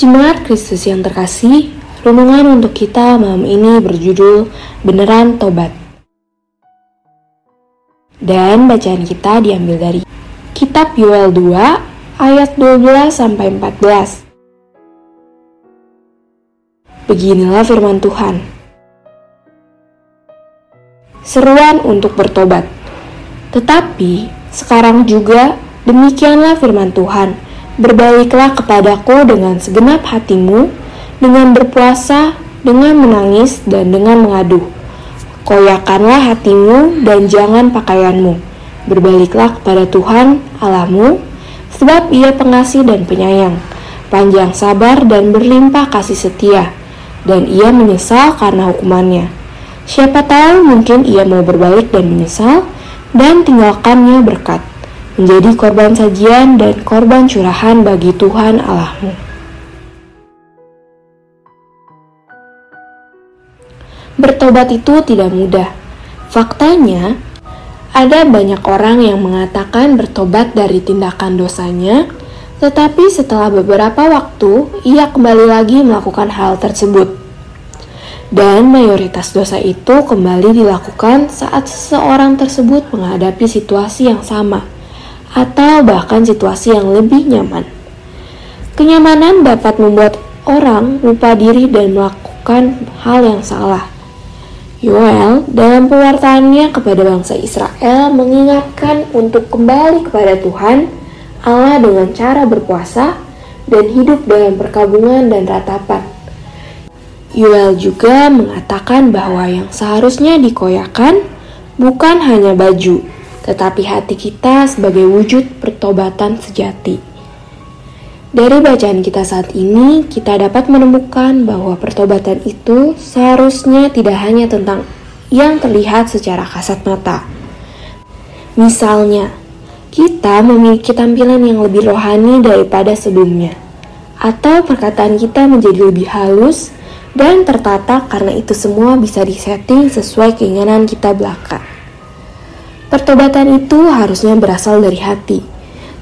Jemaat Kristus yang terkasih, renungan untuk kita malam ini berjudul Beneran Tobat. Dan bacaan kita diambil dari Kitab Yoel 2 ayat 12 sampai 14. Beginilah firman Tuhan. Seruan untuk bertobat. Tetapi sekarang juga demikianlah firman Tuhan Berbaliklah kepadaku dengan segenap hatimu, dengan berpuasa, dengan menangis, dan dengan mengadu. Koyakanlah hatimu dan jangan pakaianmu. Berbaliklah kepada Tuhan Allahmu, sebab ia pengasih dan penyayang, panjang sabar dan berlimpah kasih setia, dan ia menyesal karena hukumannya. Siapa tahu mungkin ia mau berbalik dan menyesal, dan tinggalkannya berkat menjadi korban sajian dan korban curahan bagi Tuhan Allahmu. Bertobat itu tidak mudah. Faktanya, ada banyak orang yang mengatakan bertobat dari tindakan dosanya, tetapi setelah beberapa waktu ia kembali lagi melakukan hal tersebut. Dan mayoritas dosa itu kembali dilakukan saat seseorang tersebut menghadapi situasi yang sama atau bahkan situasi yang lebih nyaman. Kenyamanan dapat membuat orang lupa diri dan melakukan hal yang salah. Yoel dalam pewartaannya kepada bangsa Israel mengingatkan untuk kembali kepada Tuhan Allah dengan cara berpuasa dan hidup dalam perkabungan dan ratapan. Yoel juga mengatakan bahwa yang seharusnya dikoyakan bukan hanya baju, tetapi hati kita sebagai wujud pertobatan sejati. Dari bacaan kita saat ini, kita dapat menemukan bahwa pertobatan itu seharusnya tidak hanya tentang yang terlihat secara kasat mata. Misalnya, kita memiliki tampilan yang lebih rohani daripada sebelumnya, atau perkataan kita menjadi lebih halus dan tertata karena itu semua bisa disetting sesuai keinginan kita belaka. Pertobatan itu harusnya berasal dari hati,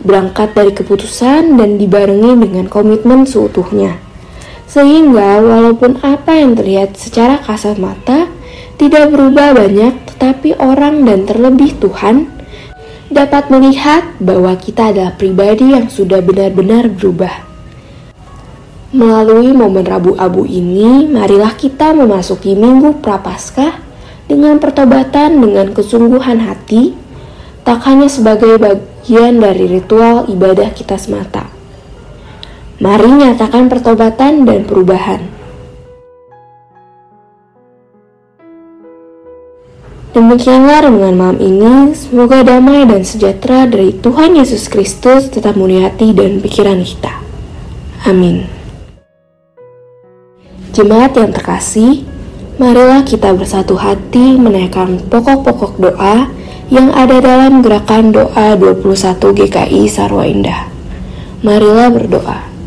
berangkat dari keputusan dan dibarengi dengan komitmen seutuhnya. Sehingga walaupun apa yang terlihat secara kasat mata tidak berubah banyak, tetapi orang dan terlebih Tuhan dapat melihat bahwa kita adalah pribadi yang sudah benar-benar berubah. Melalui momen Rabu Abu ini, marilah kita memasuki Minggu Prapaskah dengan pertobatan dengan kesungguhan hati, tak hanya sebagai bagian dari ritual ibadah kita semata. Mari nyatakan pertobatan dan perubahan. Demikianlah renungan malam ini. Semoga damai dan sejahtera dari Tuhan Yesus Kristus tetap memenuhi hati dan pikiran kita. Amin. Jemaat yang terkasih, Marilah kita bersatu hati menaikkan pokok-pokok doa yang ada dalam gerakan doa 21 GKI Sarwa Indah. Marilah berdoa.